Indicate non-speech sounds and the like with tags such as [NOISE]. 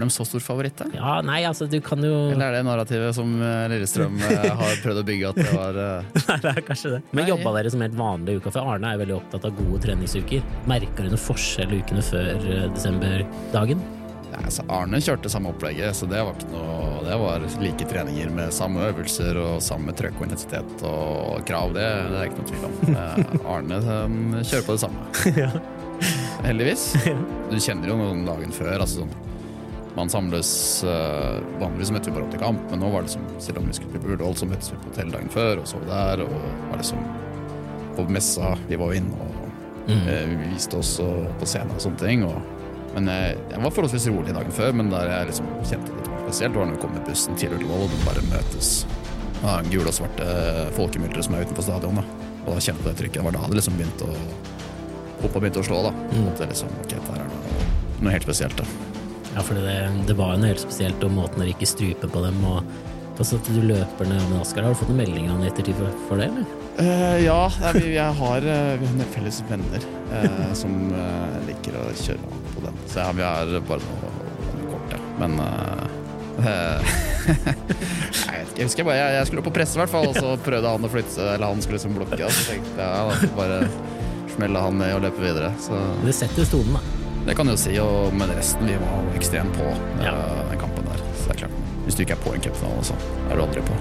Har de så stor favoritt, da? Ja, nei, altså, du kan jo Eller er det narrativet som eh, Lillestrøm eh, [LAUGHS] har prøvd å bygge, at det var eh, [LAUGHS] Nei, det er kanskje det. Men jobba dere som helt vanlig uka før? Arne er veldig opptatt av gode treningsuker. Merka du noen forskjell ukene før desemberdagen? Nei, altså Arne kjørte samme opplegget, så det var ikke noe Det var like treninger med samme øvelser og samme trøkk og intensitet og krav. Det, det er ikke noe tvil om. [LAUGHS] Arne kjører på det samme. Heldigvis. Du kjenner jo noen dagen før. altså sånn man samles uh, Vanligvis møttes vi bare opp til kamp, men nå var det som, selv om vi skulle på Burdal, så møttes vi på hotell dagen før og sov der. Og var liksom på messa. Vi var inne og eh, vi viste oss og, på scenen og sånne ting. Og, men jeg, jeg var forholdsvis rolig dagen før, men der jeg liksom kjente det spesielt, var når vi kom med bussen til Ullevål, og de bare møtes. Ja, gule og svarte folkemyldre som er utenfor stadion. Da. Og da kjente jeg det trykket. Det var da det liksom begynte å Fotball begynte å slå, da. At det liksom, ok, der er noe, noe helt spesielt. da. Ja, for det, det var jo noe helt spesielt, og måten dere ikke struper på dem. og altså at du løper ned med Asker, Har du fått noen meldinger om det i ettertid for, for det? eller? Uh, ja, vi, jeg har, eh, vi felles venner uh, som uh, liker å kjøre på den. Så ja, vi har bare noe, kort, ja. Men [LAUGHS] Nei, jeg husker bare jeg, jeg skulle opp på presse, i hvert fall, og så [LAUGHS] prøvde han å flytte eller han skulle liksom blokke. Og så tenkte jeg ja, bare smelle han ned og løpe videre. Så Det setter stolen, da. Det kan jeg jo si. Og med resten, vi var ekstremt på eh, Ja. den kampen der. Så det er klart. Hvis du ikke er på en cupfinale, så er du aldri på.